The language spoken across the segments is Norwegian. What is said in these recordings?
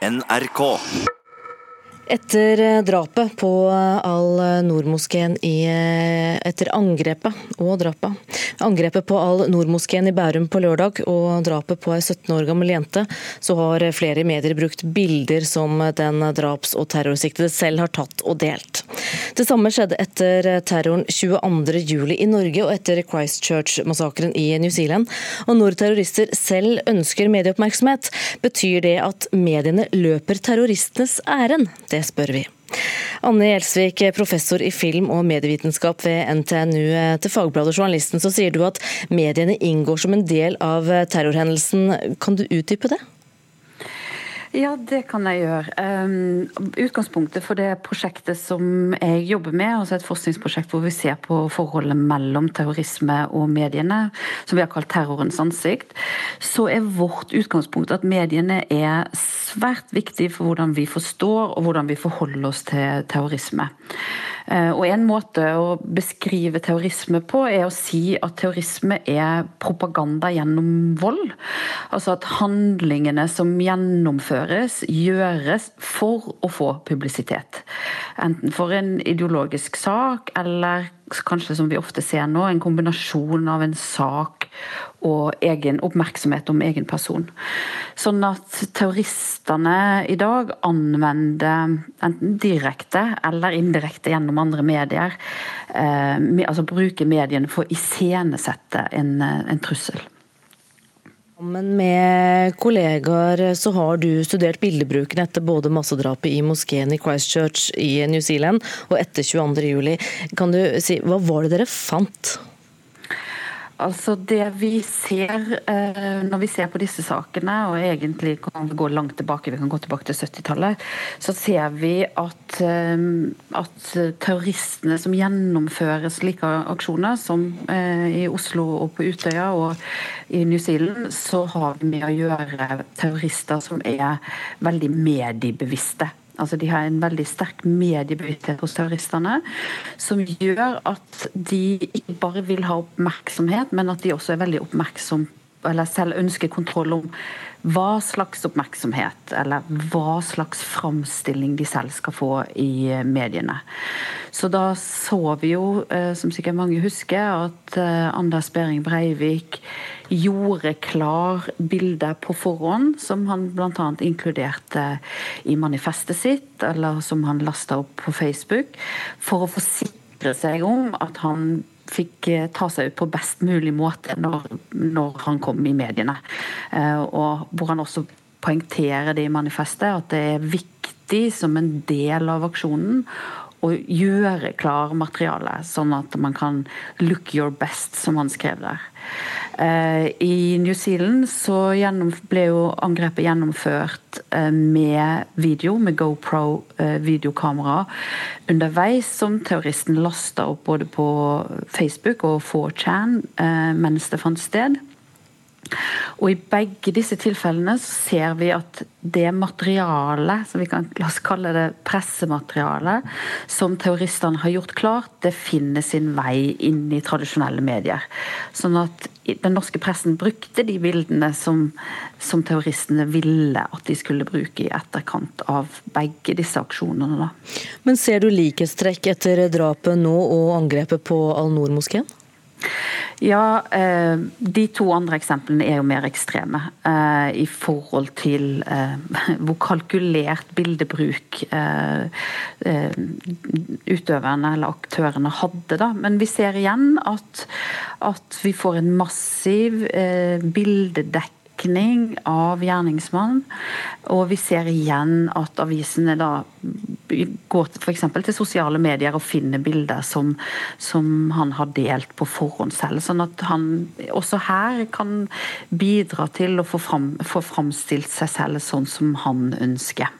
NRK. Etter eh, drapet på eh, Al-Noor-moskeen eh, Etter angrepet og drapet. Angrepet på Al-Noor-moskeen i Bærum på lørdag og drapet på ei 17 år gammel jente, så har flere medier brukt bilder som den draps- og terrorsiktede selv har tatt og delt. Det samme skjedde etter terroren 22.07 i Norge og etter Christchurch-massakren i New Zealand. Og når terrorister selv ønsker medieoppmerksomhet, betyr det at mediene løper terroristenes ærend? Det det spør vi. Anne Gjelsvik, professor i film- og medievitenskap ved NTNU. Til Fagbladet Journalisten så sier du at mediene inngår som en del av terrorhendelsen. Kan du utdype det? Ja, det kan jeg gjøre. Um, utgangspunktet for det prosjektet som jeg jobber med, altså et forskningsprosjekt hvor vi ser på forholdet mellom terrorisme og mediene, som vi har kalt terrorens ansikt, så er vårt utgangspunkt at mediene er svært viktige for hvordan vi forstår og hvordan vi forholder oss til terrorisme. Eh, og En måte å beskrive terrorisme på, er å si at terrorisme er propaganda gjennom vold. Altså at handlingene som gjennomføres, gjøres for å få publisitet. Enten for en ideologisk sak, eller kanskje som vi ofte ser nå, en kombinasjon av en sak og egen oppmerksomhet om egen person. Sånn at terroristene i dag anvender enten direkte eller indirekte gjennom andre medier, eh, altså bruker mediene for å iscenesette en, en trussel. Sammen med kollegaer så har du studert bildebruken etter både massedrapet i moskeen i Christchurch i New Zealand og etter 22.07. Kan du si, hva var det dere fant? Altså Det vi ser eh, når vi ser på disse sakene, og egentlig kan vi gå langt tilbake, vi kan gå tilbake til 70-tallet, så ser vi at, eh, at, terroristene som gjennomfører slike aksjoner, som eh, i Oslo og på Utøya og i New Zealand, så har vi med å gjøre terrorister som er veldig mediebevisste. Altså De har en veldig sterk mediebevissthet hos terroristene, som gjør at de ikke bare vil ha oppmerksomhet, men at de også er veldig oppmerksom eller selv ønsker kontroll om hva slags oppmerksomhet eller hva slags framstilling de selv skal få i mediene. Så da så vi jo, eh, som sikkert mange husker, at eh, Anders Behring Breivik gjorde klar bilder på forhånd, som han bl.a. inkluderte i manifestet sitt, eller som han lasta opp på Facebook, for å forsikre seg om at han fikk eh, ta seg ut på best mulig måte når, når han kom i mediene. Eh, og hvor han også poengterer det i manifestet, at det er viktig som en del av aksjonen å gjøre klar materiale, sånn at man kan look your best, som han skrev der. Eh, I New Zealand så ble jo angrepet gjennomført eh, med video, med GoPro eh, underveis, som terroristen lasta opp både på Facebook og 4chan mens det fant sted. Og I begge disse tilfellene ser vi at det materialet, som vi kan la oss kalle det pressematerialet, som terroristene har gjort klart, det finner sin vei inn i tradisjonelle medier. Sånn at den norske pressen brukte de bildene som, som terroristene ville at de skulle bruke i etterkant av begge disse aksjonene. Men ser du likhetstrekk etter drapet nå og angrepet på Al-Noor-moskeen? Ja, eh, de to andre eksemplene er jo mer ekstreme. Eh, I forhold til eh, hvor kalkulert bildebruk utøverne eller aktørene hadde. Da. Men vi ser igjen at, at vi får en massiv bildedekning av gjerningsmann. Og vi ser igjen at avisene da går f.eks. til sosiale medier og finner bilder som, som, han har delt på forhånd selv. Sånn at han også her kan bidra til å få, fram, få framstilt seg selv sånn som han ønsker.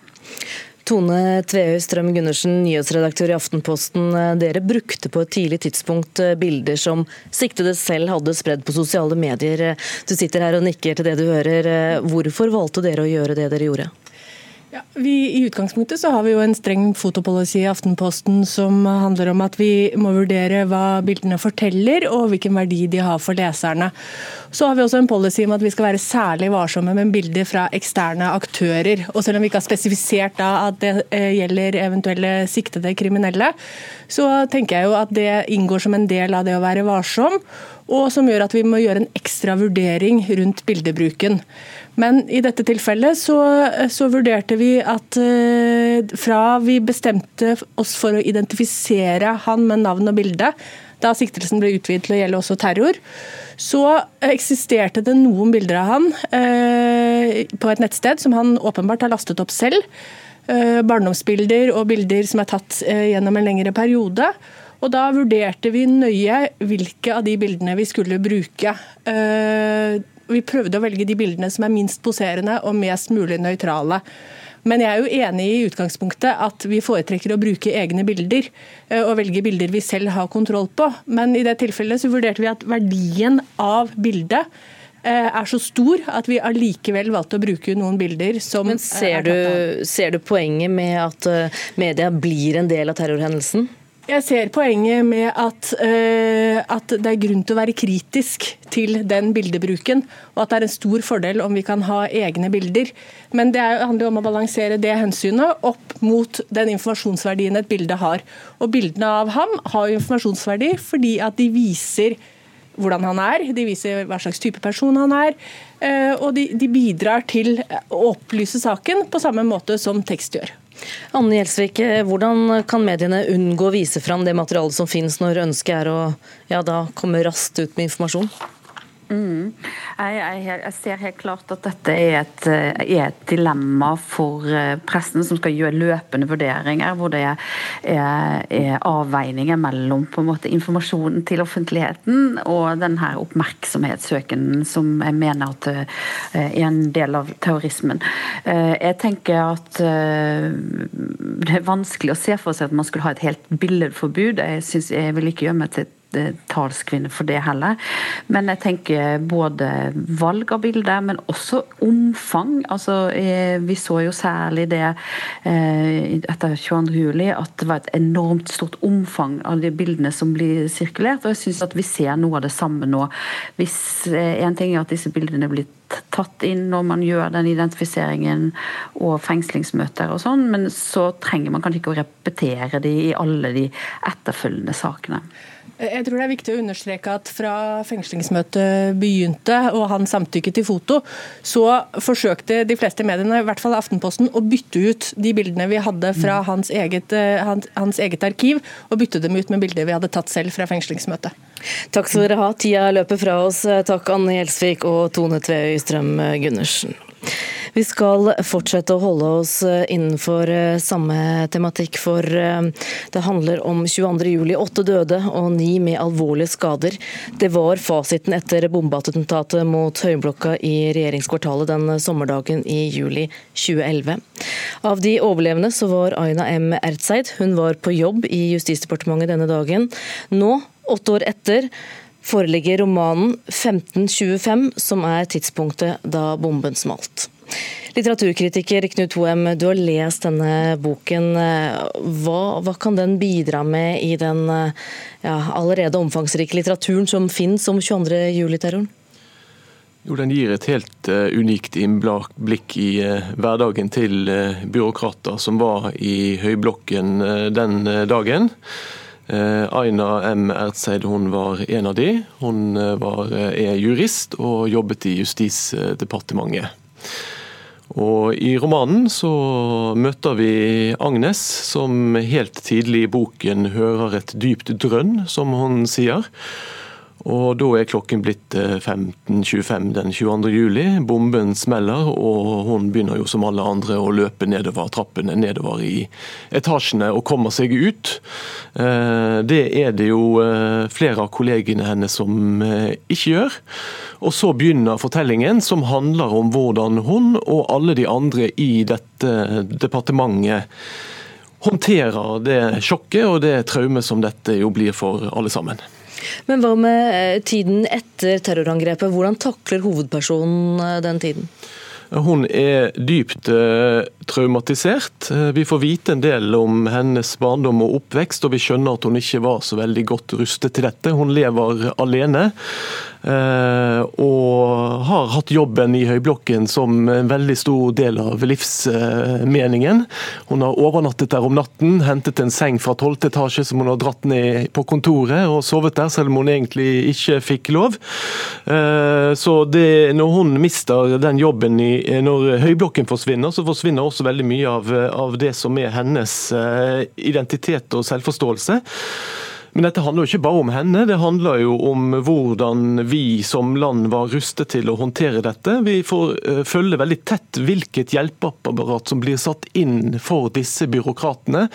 Tone Tveøy Strøm Gundersen, nyhetsredaktør i Aftenposten. Dere brukte på et tidlig tidspunkt eh, bilder som siktede selv hadde spredd på sosiale medier. Du sitter her og nikker til det du hører. Hvorfor valgte dere å gjøre det dere gjorde? Ja, vi, I utgangspunktet så har vi jo en streng fotopolicy i Aftenposten som handler om at vi må vurdere hva bildene forteller og hvilken verdi de har for leserne. Så har vi også en policy om at vi skal være særlig varsomme med bilder fra eksterne aktører. Og selv om vi ikke har spesifisert da at det eh, gjelder eventuelle siktede kriminelle, så tenker jeg jo at det inngår som en del av det å være varsom og som gjør at vi må gjøre en ekstra vurdering rundt bildebruken. Men i dette tilfellet så, så vurderte vi at uh, fra vi bestemte oss for å identifisere han med navn og bilde, da siktelsen ble utvidet til å gjelde også terror, så eksisterte det noen bilder av han eh, på et nettsted som han åpenbart har lastet opp selv. Eh, barndomsbilder og bilder som er tatt gjennom en lengre periode. Og Da vurderte vi nøye hvilke av de bildene vi skulle bruke. Eh, vi prøvde å velge de bildene som er minst poserende og mest mulig nøytrale. Men jeg er jo enig i utgangspunktet at vi foretrekker å bruke egne bilder eh, og velge bilder vi selv har kontroll på. Men i det tilfellet så vurderte vi at verdien av bildet eh, er så stor at vi allikevel valgte å bruke noen bilder som Men ser du, ser du poenget med at media blir en del av terrorhendelsen? Jeg ser poenget med at, uh, at, det er grunn til å være kritisk til den bildebruken, og at det er en stor fordel om vi kan ha egne bilder. Men det handler om å balansere det hensynet opp mot den informasjonsverdien et bilde har. Og Bildene av ham har informasjonsverdi fordi at de viser hvordan han er, de viser hva slags type person han er, uh, og de, de bidrar til å opplyse saken på samme måte som tekst gjør. Anne Gjelsvik, hvordan kan mediene unngå å vise fram det materialet som finnes, når ønsket er å ja, komme raskt ut med informasjon? Mm. Jeg, jeg, jeg, ser helt klart at dette er et, eh, er et, dilemma for eh, pressen, som skal gjøre løpende vurderinger, hvor det er, er avveininger mellom på en måte informasjonen til offentligheten og denne oppmerksomhetssøken som jeg mener at eh, er en del av terrorismen. Jeg tenker at det er vanskelig å se for seg at man skulle ha et helt billedforbud. Jeg, synes, jeg vil ikke gjøre meg til talskvinne for det heller. Men jeg tenker både valg av bilder, men også omfang. Altså, eh, vi så jo særlig det etter 22. juli, at det var et enormt stort omfang av de bildene som blir sirkulert. Og jeg syns at vi ser noe av det samme nå. Hvis En ting er at disse bildene blir tatt inn når man gjør den identifiseringen og fengslingsmøter og sånn, men så trenger man kanskje ikke å repetere de i alle de etterfølgende sakene. Jeg tror det er viktig å understreke at fra fengslingsmøtet begynte og han samtykket til foto, så forsøkte de fleste mediene, i hvert fall Aftenposten, å bytte ut de bildene vi hadde fra mm. hans eget, eh, hans, hans eget arkiv, og bytte dem ut med bilder vi hadde tatt selv fra fengslingsmøtet. Takk skal dere ha. Tida løper fra oss. Takk Anne Gjelsvik og Tone Tveøy Strøm Gundersen. Vi skal fortsette å holde oss eh, innenfor eh, samme tematikk, for eh, det handler om 22.07. Åtte døde og ni med alvorlige skader. Det var fasiten etter bombeattentatet mot Høyblokka i regjeringskvartalet den sommerdagen i juli 2011. Av de overlevende så var Aina M. Ertseid. Hun var på jobb i Justisdepartementet denne dagen. Nå, åtte år etter, foreligger romanen 1525, som er tidspunktet da bomben smalt. Litteraturkritiker Knut Hoem, du har lest denne boken. Hva, hva kan den bidra med i den ja, allerede omfangsrike litteraturen som finnes om 22. juli-terroren? Jo, Den gir et helt uh, unikt innblikk i uh, hverdagen til uh, byråkrater som var i høyblokken den dagen. Aina M. Ertseid hun var en av de. Hun var, er jurist og jobbet i Justisdepartementet. Og I romanen så møter vi Agnes, som helt tidlig i boken hører et dypt drønn, som hun sier. Og Da er klokken blitt 15.25 eh, den 22. juli. Bomben smeller, og hun begynner jo som alle andre å løpe nedover trappene nedover i etasjene og kommer seg ut. Eh, det er det jo eh, flere av kollegene hennes som ikke gjør. Og Så begynner fortellingen, som handler om hvordan hun og alle de andre i dette departementet håndterer det sjokket og det traumet som dette jo blir for alle sammen. Men hva med eh, tiden etter terrorangrepet? Hvordan takler hovedpersonen eh, den tiden? Hun er dypt eh, traumatisert. Vi får vite en del om hennes barndom og oppvekst, og vi skjønner at hun ikke var så veldig godt rustet til dette. Hun lever alene. Eh, og har hatt jobben i Høyblokken som en veldig stor del av livsmeningen. Hun har overnattet der om natten, hentet en seng fra tolvte etasje som hun har dratt ned på kontoret og sovet der, selv om hun egentlig ikke fikk lov. Eh, så det, når hun mister den jobben når Høyblokken forsvinner, så forsvinner også veldig mye av, av det som er hennes eh, identitet og selvforståelse. Men dette handler jo ikke bare om henne, det handler jo om hvordan vi som land var rustet til å håndtere dette. Vi får uh, følge veldig tett hvilket hjelpeapparat som blir satt inn for disse byråkratene.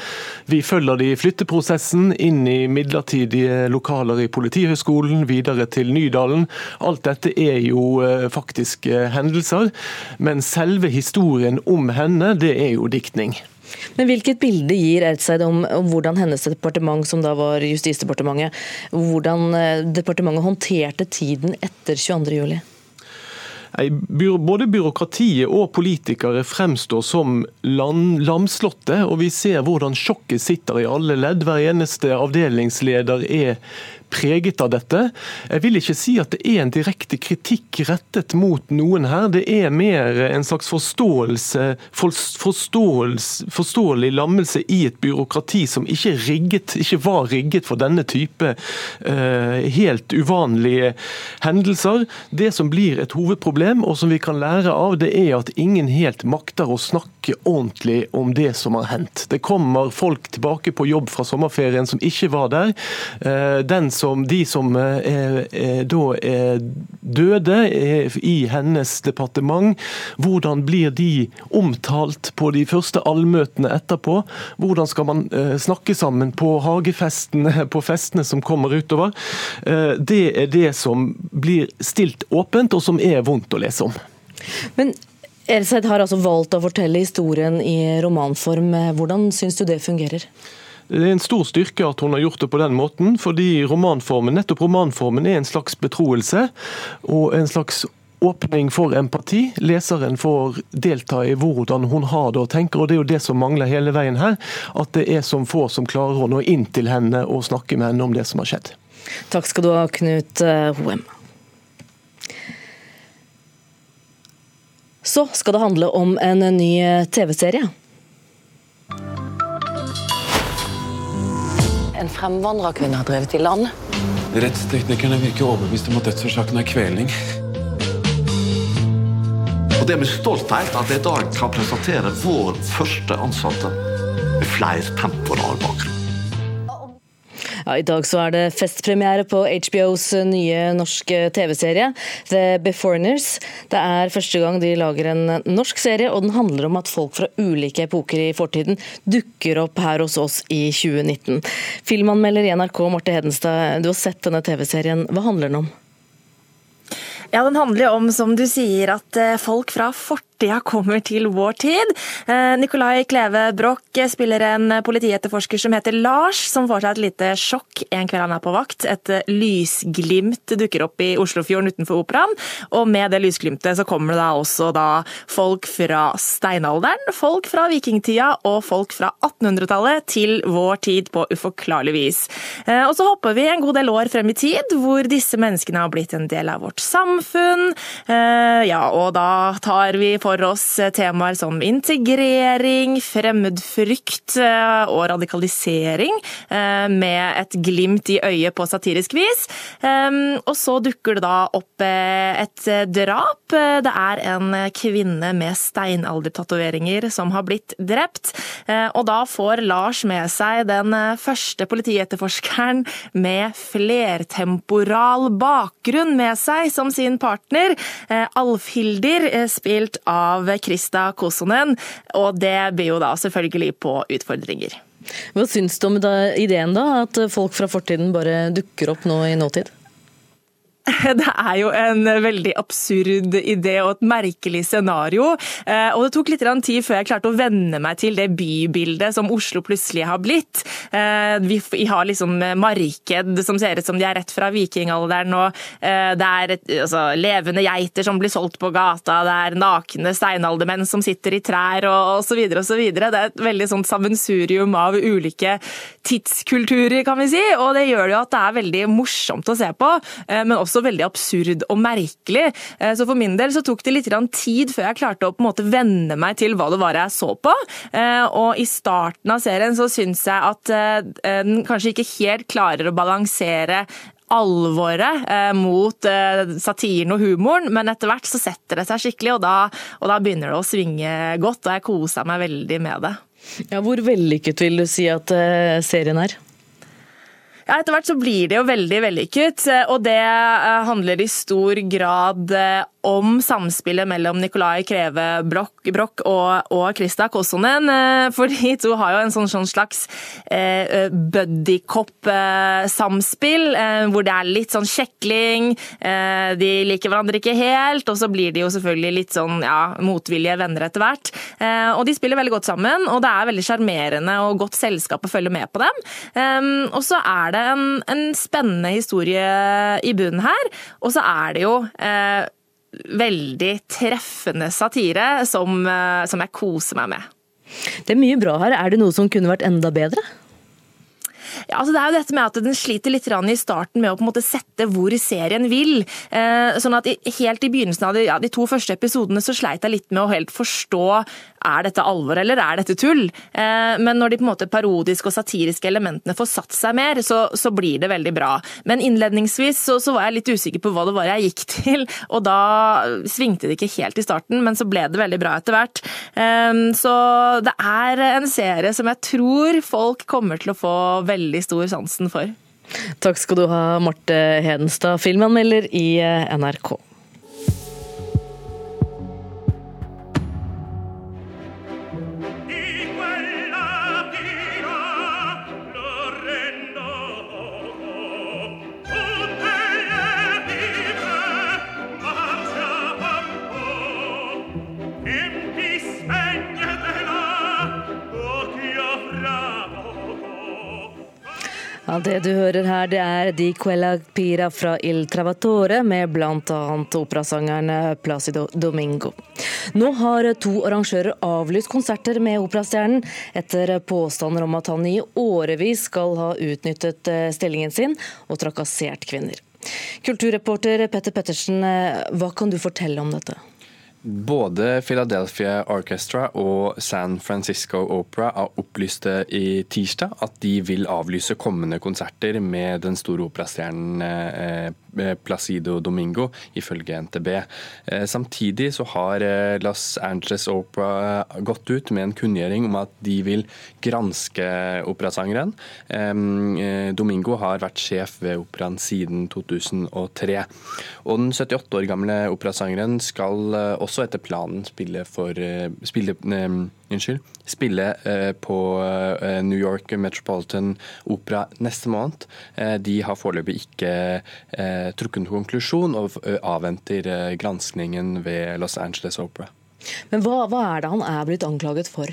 Vi følger de i flytteprosessen inn i midlertidige lokaler i Politihøgskolen, videre til Nydalen. Alt dette er jo uh, faktiske hendelser, men selve historien om henne, det er jo diktning. Men Hvilket bilde gir Ertseid om, om, hvordan hennes departement, som da var Justisdepartementet, hvordan eh, departementet håndterte tiden etter 22.07? Både byråkratiet og politikere fremstår som lamslåtte, og vi ser hvordan sjokket sitter i alle ledd. Hver eneste avdelingsleder er preget av dette. Jeg vil ikke si at det er en direkte kritikk rettet mot noen her. Det er mer en slags forståelse, forståelse forståelig lammelse i et byråkrati som ikke, rigget, ikke var rigget for denne type uh, helt uvanlige hendelser. Det som blir et hovedproblem, og som vi kan lære av, det er at ingen helt makter å snakke ordentlig om det som har hendt. Det kommer folk tilbake på jobb fra sommerferien som ikke var der. Uh, den som de som eh, eh, da er døde eh, i hennes departement. Hvordan blir de omtalt på de første allmøtene etterpå? Hvordan skal man snakke sammen på hagefestene, på festene som kommer utover? Det er det som blir stilt åpent, og som er vondt å lese om. Men Elseth har altså valgt å fortelle historien i romanform. Hvordan syns du det fungerer? Det er en stor styrke at hun har gjort det på den måten, fordi romanformen, nettopp romanformen er en slags betroelse og en slags åpning for empati. Leseren får delta i hvordan hun har det og tenker, og det er jo det som mangler hele veien her. At det er som få som klarer å nå inn til henne og snakke med henne om det som har skjedd. Takk skal du ha, Knut eh, Hoem. Så skal det handle om en ny TV-serie. En fremvandrerkvinne har drevet i land. Rettsteknikerne virker overbevist om at dødsårsaken er kvelning. Og Det er med stolthet at jeg i dag kan presentere vår første ansatte med flertemporal bakgrunn. Ja, I dag så er det festpremiere på HBOs nye norske TV-serie The Beforeigners. Det er første gang de lager en norsk serie, og den handler om at folk fra ulike epoker i fortiden dukker opp her hos oss i 2019. Filmanmelder i NRK Marte Hedenstad, du har sett denne TV-serien. Hva handler den om? Ja, Den handler jo om, som du sier, at eh, folk fra fortiden fortida kommer til vår tid. Eh, Nikolai Kleve Broch spiller en politietterforsker som heter Lars, som får seg et lite sjokk en kveld han er på vakt. Et lysglimt dukker opp i Oslofjorden utenfor Operaen, og med det lysglimtet så kommer det da også da folk fra steinalderen, folk fra vikingtida og folk fra 1800-tallet til vår tid på uforklarlig vis. Eh, og så hopper vi en god del år frem i tid, hvor disse menneskene har blitt en del av vårt samfunn. Eh, ja, og da tar vi for oss temaer som integrering, fremmedfrykt eh, og radikalisering, eh, med et glimt i øyet på satirisk vis. Og så dukker det da opp eh, et drap. Det er en kvinne med steinaldertatoveringer som har blitt drept. Og da får Lars med seg den første politietterforskeren med flertemporal bakgrunn med seg som sin partner, Alfhilder, spilt av av Krista Kosonen, og det byr jo da selvfølgelig på utfordringer. Hva syns du om ideen da, at folk fra fortiden bare dukker opp nå i nåtid? Det er jo en veldig absurd idé og et merkelig scenario. Eh, og det tok litt tid før jeg klarte å venne meg til det bybildet som Oslo plutselig har blitt. Eh, vi har liksom marked som ser ut som de er rett fra vikingalderen, og eh, det er altså, levende geiter som blir solgt på gata, det er nakne steinaldermenn som sitter i trær og osv. osv. Det er et veldig sånt sammensurium av ulike tidskulturer, kan vi si, og det gjør jo at det er veldig morsomt å se på, men også veldig absurd og merkelig. Eh, så for min del så tok det litt tid før jeg klarte å på en måte venne meg til hva det var jeg så på. Eh, og i starten av serien så syns jeg at eh, den kanskje ikke helt klarer å balansere alvoret eh, mot eh, satiren og humoren, men etter hvert så setter det seg skikkelig, og da, og da begynner det å svinge godt, og jeg koser meg veldig med det. Ja, hvor vellykket vil du si at eh, serien er? Ja, Etter hvert så blir det jo veldig vellykket, og det handler i stor grad om samspillet mellom Nicolai Kreve Broch, Broch og, og Krista Kossonen. Eh, for de to har jo en sånn, sånn slags eh, buddycop-samspill, eh, hvor det er litt sånn kjekling. Eh, de liker hverandre ikke helt, og så blir de jo selvfølgelig litt sånn ja, motvillige venner etter hvert. Eh, og de spiller veldig godt sammen, og det er veldig sjarmerende og godt selskap å følge med på dem. Eh, og så er det en, en spennende historie i bunnen her, og så er det jo veldig treffende satire som, eh, som jeg koser meg med. Det er mye bra her. Er det noe som kunne vært enda bedre? Ja, altså det er jo dette med at Den sliter litt i starten med å på en måte sette hvor serien vil. Eh, sånn at Helt i begynnelsen av de, ja, de to første episodene så sleit jeg litt med å helt forstå er dette alvor eller er dette tull. Eh, men når de på en måte parodiske og satiriske elementene får satt seg mer, så, så blir det veldig bra. Men innledningsvis så, så, var jeg litt usikker på hva det var jeg gikk til, og da svingte det ikke helt i starten, men så ble det veldig bra etter hvert. Eh, så det er en serie som jeg tror folk kommer til å få veldig stor sansen for. Takk skal du ha, Marte Hedenstad, filmanmelder i eh, NRK. Ja, Det du hører her, det er Di Quella Pira fra Il Travatore, med bl.a. operasangeren Placido Domingo. Nå har to arrangører avlyst konserter med operastjernen, etter påstander om at han i årevis skal ha utnyttet eh, stillingen sin og trakassert kvinner. Kulturreporter Petter Pettersen, eh, hva kan du fortelle om dette? Både Philadelphia Orchestra og San Francisco Opera har opplyst i tirsdag at de vil avlyse kommende konserter med den store operastjernen eh, Eh, Placido Domingo, ifølge NTB. Eh, samtidig så har Las Los Angeles Opera gått ut med en kunngjøring om at de vil granske operasangeren. Domingo har vært sjef ved operaen siden 2003. Og den 78 år gamle operasangeren skal også etter planen spille for spille, unnskyld, spille på New York Metropolitan Opera neste måned. De har foreløpig ikke Eh, trukket noen konklusjon og eh, avventer eh, granskningen ved Los Angeles Opera. Men hva, hva er det han er blitt anklaget for?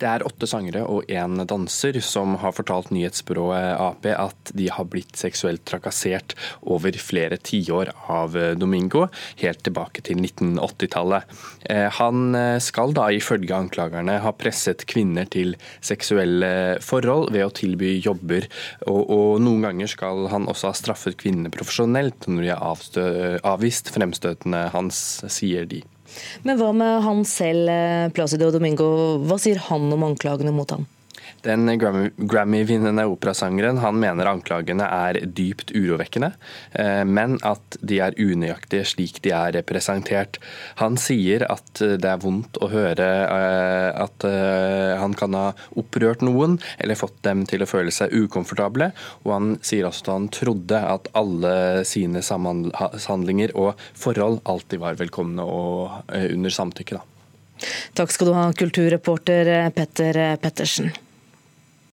Det er åtte sangere og én danser som har fortalt nyhetsbyrået Ap at de har blitt seksuelt trakassert over flere tiår av Domingo, helt tilbake til 1980-tallet. Eh, han eh, skal da ifølge anklagerne ha presset kvinner til seksuelle forhold ved å tilby jobber, og, og noen ganger skal han også ha straffet kvinnene profesjonelt når de har avvist fremstøtene hans, sier de. Men hva med han selv, eh, Placido Domingo, hva sier han om anklagene mot ham? Den Grammy-vinnende operasangeren han mener anklagene er dypt urovekkende, eh, men at de er unøyaktige slik de er presentert. Han sier at det er vondt å høre eh, at eh, han kan ha opprørt noen eller fått dem til å føle seg ukomfortable, og han sier også at han trodde at alle sine samhandlinger og forhold alltid var velkomne og under samtykke. Da. Takk skal du ha, kulturreporter Petter Pettersen.